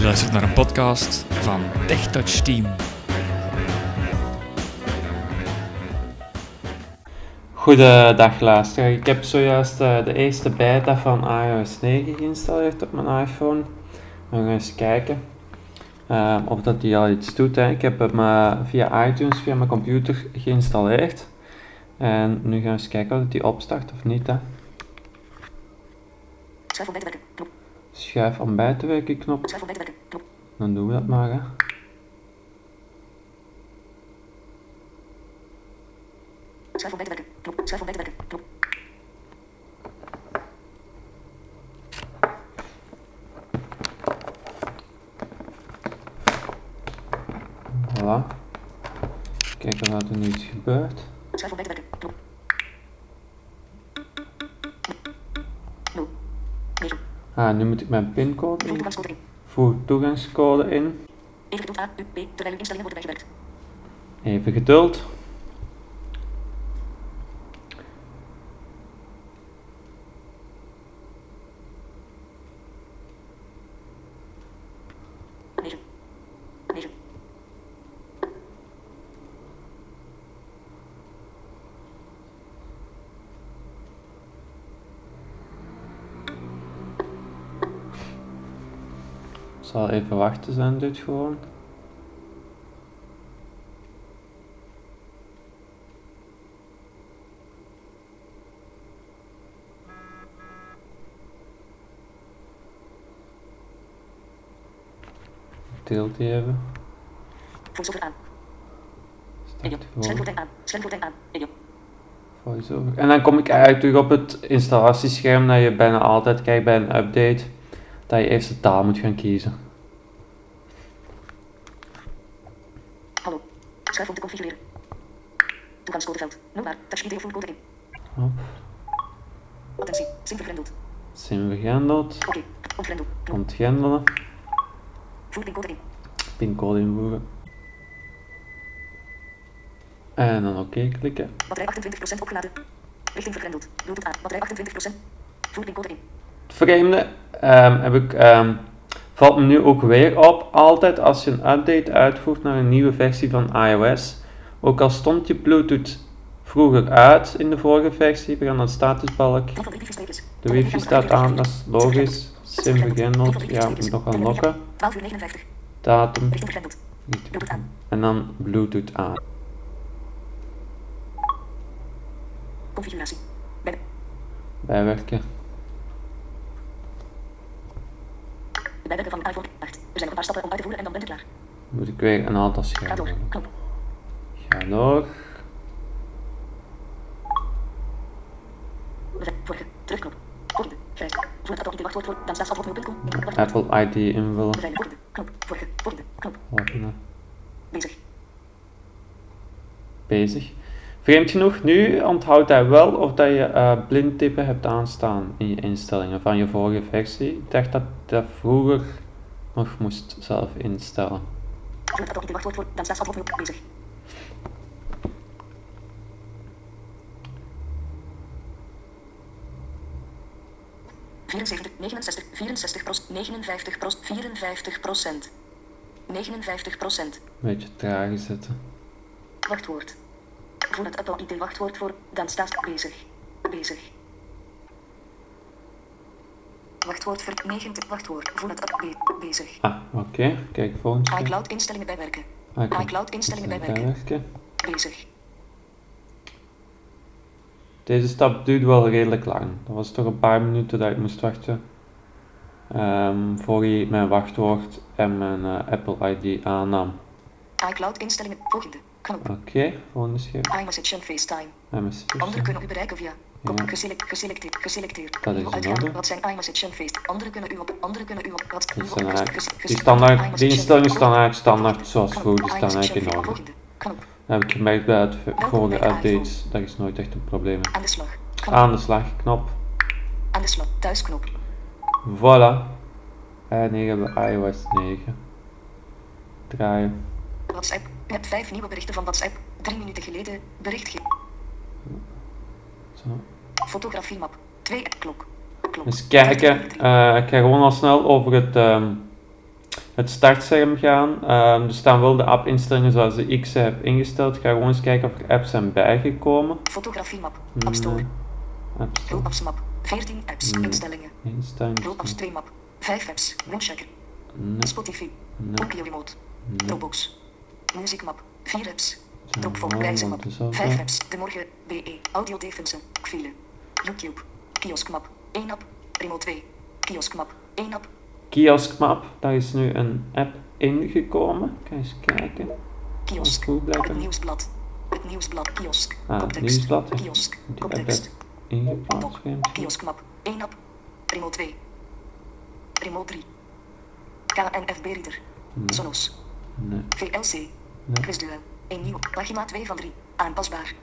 Je luistert naar een podcast van TechTouch Team. Goedendag luisteraar. Ik heb zojuist uh, de eerste beta van iOS 9 geïnstalleerd op mijn iPhone. We gaan eens kijken uh, of dat die al iets doet. Hè. Ik heb hem uh, via iTunes, via mijn computer geïnstalleerd. En nu gaan we eens kijken of die opstart of niet. Hè. Om bij te werken. Knop. Schuif om bij te werken knop. Schuif om bij te werken. Knop. Dan doen we dat maar. Hè. Schuif om bij te werken. Knop. Schuif om bij te werken. Knop. Voilà. Kijken wat er nu iets gebeurt. Schuif om bij te werken. Ah, nu moet ik mijn pincode in. toegangscode in. Voer toegangscode in. Even geduld A, U, B, terwijl uw instellingen worden bijgewerkt. Even geduld. Zal even wachten zijn dit gewoon. Deelt die even. Voice-over aan. Aan. Voice-over. En dan kom ik eigenlijk terug op het installatiescherm dat je bijna altijd kijkt bij een update. Dat je eerst de taal moet gaan kiezen. Hallo. Schuif om te configureren. Toegangscodeveld. Touch video voercode in. Hop. Attentie. Sim vergrendeld. Sim vergrendeld. Oké. Ontgrendel. Knop. Ontgrendelen. Voer pincode in. Pincode invoeren. En dan oké klikken. Batterij 28% opgeladen. Richting vergrendeld. Bluetooth aan. Batterij 28%. Voer pincode in. Het vreemde ehm, heb ik, ehm, valt me nu ook weer op. Altijd als je een update uitvoert naar een nieuwe versie van iOS. Ook al stond je Bluetooth vroeger uit in de vorige versie. We gaan naar de statusbalk. De wifi staat aan, dat is logisch. Sim vergrendeld. Ja, moet nog unlocken. 12 uur 59. Datum. En dan Bluetooth aan. Configuratie. Bij Bijwerken. de bijwerken van iPhone 8. Er zijn nog een paar stappen om uit te voeren en dan bent u klaar. Moet ik weer een aantal Ga door. schermen. Knop. Ga door. Vorige. Terugknop. Volgende. Grijs. Voer het appel wachtwoord. Dan staat stapwoord.com. Wachtwoord. Apple ID invullen. Volgende. Knop. Vorige. Volgende. Knop. Volgende. Bezig. bezig. Vreemd genoeg, nu onthoudt hij wel of dat je eh blindtippen hebt aanstaan in je instellingen van je vorige versie. Ik dacht dat dat vroeger nog moest zelf instellen. Wachtwoord voor. Dan staat stapwoord bezig. Vierenzeventig, 69, 64 procent, 59 procent, 54 procent. 59 procent. Beetje trager zetten. Wachtwoord. Voer het Apple ID wachtwoord voor, dan staat bezig. Bezig. Wachtwoord voor 90 wachtwoord. Voer het be- bezig. Ah, oké. Kijk, volgende iCloud instellingen bijwerken. Ah, kijk. iCloud instellingen bijwerken. Bijwerken. Bezig. Deze stap duurde wel redelijk lang. Dat was toch een paar minuten dat ik moest wachten. ehm, voor hij mijn wachtwoord en mijn eh, Apple ID aannam. iCloud instellingen. Volgende. Oké, volgende scherm. iMessage en FaceTime. Anderen kunnen u bereiken via. Ja. geselect, geselecteerd, geselecteerd. Dat is orde. Wat zijn iMessage en Face? Anderen kunnen u op. Anderen kunnen u op. Wat? Die, ges- die, standaard, die staan Face. eigenlijk standaard zoals vroeger, die staan eigenlijk in orde. Volgende. Dat heb ik gemerkt bij het v- Welkom vorige bij iPhone. updates, dat is nooit echt een probleem. Aan de slag. Knop. Aan de slag, knop. Aan de slag. Thuisknop. Voilà. En hier hebben we iOS 9. Draaien. WhatsApp. U hebt vijf nieuwe berichten van WhatsApp. Drie minuten geleden. Berichtje. Fotografiemap. Twee klok. Klok. Eens kijken. Eh, ik ga gewoon al snel over het, ehm, het startscherm gaan. Ehm, er staan wel de app-instellingen zoals ik ze heb ingesteld. Ik ga gewoon eens kijken of er apps zijn bijgekomen. Fotografie map. App Store. Nee. App Store. Hulpapps map. 14 apps. Nee. Instellingen. Instellingen. Hulpapps 2 map. 5 apps. Windchecker. Nee, Spotify. nee, Remote. nee. Dropbox. Muziekmap. 4 apps. Dropbox gewoon, prijzenmap. want het is ook 5 wel- apps. De morgen. BE. Audio Defense. File. YouTube. Kioskmap. 1 app. Remote 2. Kioskmap. 1 app. Kioskmap, daar is nu een app ingekomen. Ga eens kijken. Kiosk. goed Het nieuwsblad. Het nieuwsblad. Kiosk. Ah, Koptekst. nieuwsblad. Kiosk. Die app Koptekst. ingeplaatst. Kioskmap. 1 app. Remote 2. Remote 3. KNFB Reader. Sonos. nee, VLC. nee. Quizduel. Een nieuw. Pagina 2 van 3. Aanpasbaar.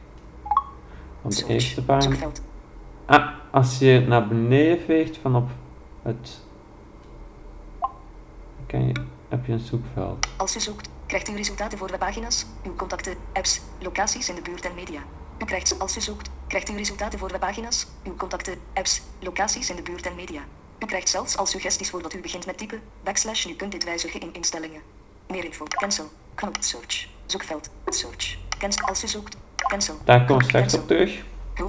Op de eerste pagina. Zoekveld. Ah, als je naar beneden veegt van op het... Kan je, heb je een zoekveld. Als u zoekt, krijgt u resultaten voor webpagina's, uw contacten, apps, locaties in de buurt en media. U krijgt, als u zoekt, krijgt u resultaten voor webpagina's, uw contacten, apps, locaties in de buurt en media. U krijgt zelfs al suggesties voordat u begint met typen, backslash u kunt dit wijzigen in instellingen. Meer info, cancel, knop, search, zoekveld, search, cancel, als u zoekt, cancel. Daar we knop, straks op terug.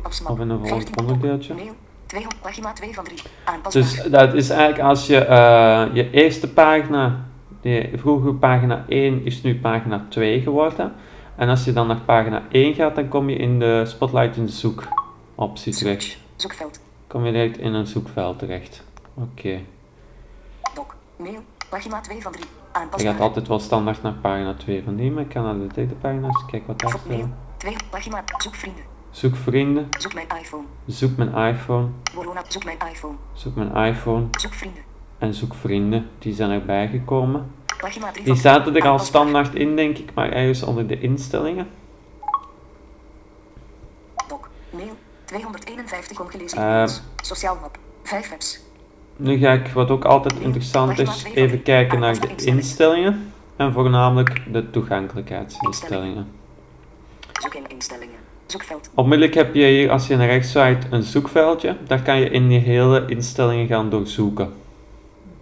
Of in een volgend 15 onderdeeltje. Mail, 200, pagina 2 van 3. Aanpasbaar. Dus dat is eigenlijk als je eh, je eerste pagina, die vroege pagina 1 is nu pagina 2 geworden. En als je dan naar pagina 1 gaat, dan kom je in de Spotlight in de zoekoptie terecht. Zoekveld, Kom je direct in een zoekveld terecht. Oké. doc, mail, pagina 2 van 3. Je Aanpasbaar. gaat altijd wel standaard naar pagina 2 van die, maar ik kan naar de derde pagina's kijken wat daar staat. 2, pagina, zoek vrienden, Zoek vrienden, zoek mijn iPhone. zoek mijn iPhone, Corona, zoek mijn iPhone. zoek mijn iPhone Zoek vrienden. en zoek vrienden. Die zijn erbij gekomen. Pagina 3 Die zaten er al Aanpasbaar. standaard in, denk ik, maar ergens onder de instellingen. Doc, mail, 251 ongelezen e-mails. Sociaal map, 5 apps. Nu ga ik, wat ook altijd interessant is, even kijken naar de instellingen. En voornamelijk de toegankelijkheidsinstellingen. Zoek in instellingen. Zoekveld. Onmiddellijk heb je hier, als je naar rechts swipe, een zoekveldje. Daar kan je in die hele instellingen gaan doorzoeken.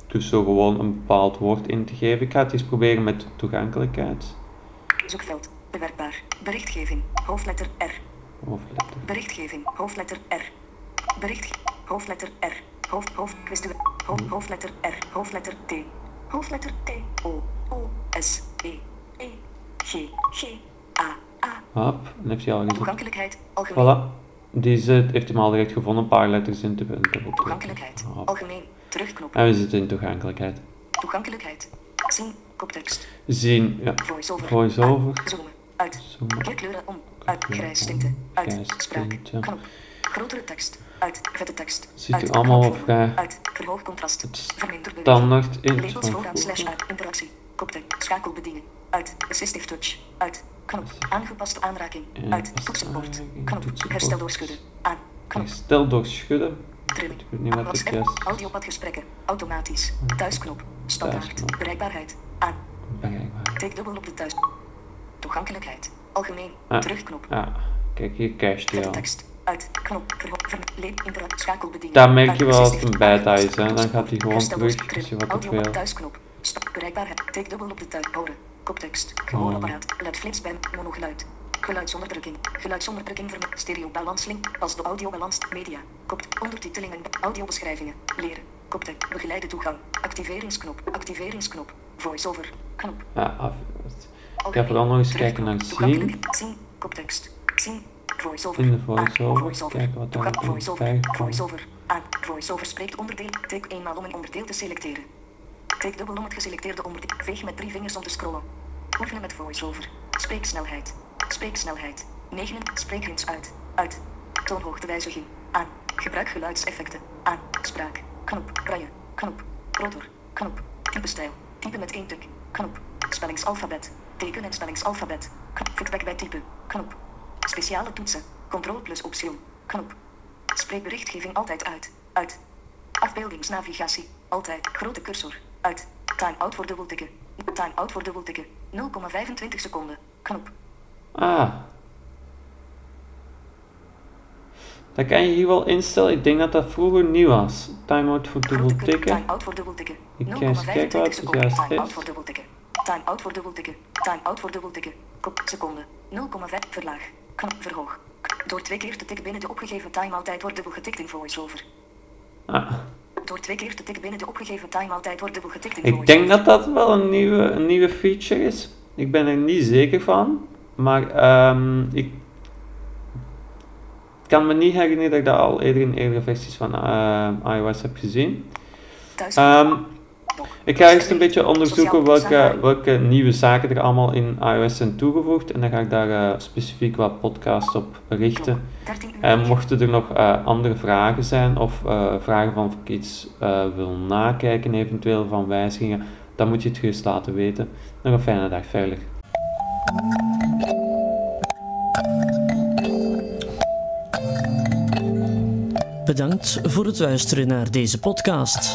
Dus zo gewoon een bepaald woord in te geven. Ik ga het eens proberen met toegankelijkheid. Zoekveld. Bewerkbaar. Berichtgeving. Hoofdletter R. Hoofdletter. Berichtgeving. Hoofdletter R. Bericht. Hoofdletter R. Hoofd. Hoofd. Quizduel. Hoofd. Hoofdletter R. Hoofdletter T. Hoofdletter T. O. O. S. E. E. G. G. A. A. Hop, dan heeft hij al gezet. Toegankelijkheid. Algemeen. Voilà. Die zit, heeft hem al direct gevonden, een paar letters in te dubbel Toegankelijkheid. Hop. Algemeen. Terugknop. En we zitten in toegankelijkheid. Toegankelijkheid. Zien. Koptekst. Zien, ja. Voice-over. Voice-over. Aan. Zoomen. Uit. Zoomen. Kleurkleuren om. Uit. Kleuren Grijs om. tinte. Uit. Grijs Spraak. Knop. Grotere tekst. Uit. Vette tekst. Ziet uit. er allemaal vrij Uit. Verhoog contrast. het standaard in Labels van vooraan slash uit. Interactie. Koptekst. Schakelbediening. Uit. Assistive touch. Uit. Knop. Aangepaste aanraking. Uit. Toetsenbord. Knop. Herstel door schudden. Aan. Knop. Herstel door schudden. Trilling. Ik weet niet wat juist Audiopadgesprekken. Automatisch. Thuisknop. Standaard. Bereikbaarheid. Aan. Tik dubbel op de thuis. Toegankelijkheid. Algemeen. Ah. Terugknop. Ja, kijk hier cache al. tekst. Uit. Knop. Schakelbediening. Daar merk je wel als het een aangepaste is, hè. Dan gaat hij gewoon terug als je wat te veel- thuisknop. Stop. Bereikbaarheid. Tik dubbel op de thuis. Horen. Koptekst. Oh. Gehoorapparaat. LED flits bij monogeluid. Geluidsonderdrukking. Geluidsonderdrukking balanslink. Als de audio balans media. Kopt. Ondertitelingen. Audiobeschrijvingen. Leren. Koptekst. Begeleide toegang. Activeringsknop. Activeringsknop. Voice-over. Knop. Ja, af. Ik ga vooral nog eens kijken naar. Zien. Koptekst. Zien. Voice-over. In de Aan. voice-over. Kijken wat daar Voice-over. Voice-over. Aan. Voice-over spreekt onderdeel. Tik eenmaal om een onderdeel te selecteren. Tik dubbel om het geselecteerde onderdeel. Veeg met drie vingers om te scrollen. Oefenen met voice-over. Spreeksnelheid. Spreeksnelheid. 9. Spreekhints uit. Uit. Toonhoogtewijziging. Aan. Gebruik geluidseffecten. Aan. Spraak. Knop. Braille. Knop. Rotor. Knop. Typestijl. Type met één tik. Knop. Spellingsalfabet. Teken en spellingsalfabet. Knop. Feedback bij type. Knop. Speciale toetsen. Control plus option. Knop. Spreekberichtgeving altijd uit. Uit. Afbeeldingsnavigatie. Altijd. Grote cursor. Uit. Time-out voor dubbeltikken. Time-out voor dubbeltikken. 0,25 seconden. Knop. Ah. Dat kan je hier wel instellen. Ik denk dat dat vroeger nieuw was. Timeout voor dubbel tikken. Time-out voor dubbeltikken. Ik ga eens kijken wat het 0,25 seconden. juist Time-out voor dubbeltikken. Time-out voor dubbeltikken. Time-out voor dubbeltikken. Kop, seconde. 0,5 verlaag. Verhoog. Door twee keer te tikken binnen de opgegeven time-out tijd wordt dubbel getikt in VoiceOver. Ah, Door twee keer te tikken binnen de opgegeven time-out tijd wordt dubbel getikt in ik VoiceOver. denk dat dat wel een nieuwe, een nieuwe feature is. Ik ben er niet zeker van. Maar ehm, ik kan me niet herinneren dat ik dat al eerder in eerdere versies van eh, iOS heb gezien. Thuis. Ik ga eerst een beetje onderzoeken welke, welke nieuwe zaken er allemaal in iOS zijn toegevoegd. En dan ga ik daar eh, specifiek wat podcasts op richten. 13 uur. En mochten er nog eh, andere vragen zijn of eh, vragen van of ik iets eh, wil nakijken, eventueel van wijzigingen, dan moet je het gerust laten weten. Nog een fijne dag verder. Bedankt voor het luisteren naar deze podcast.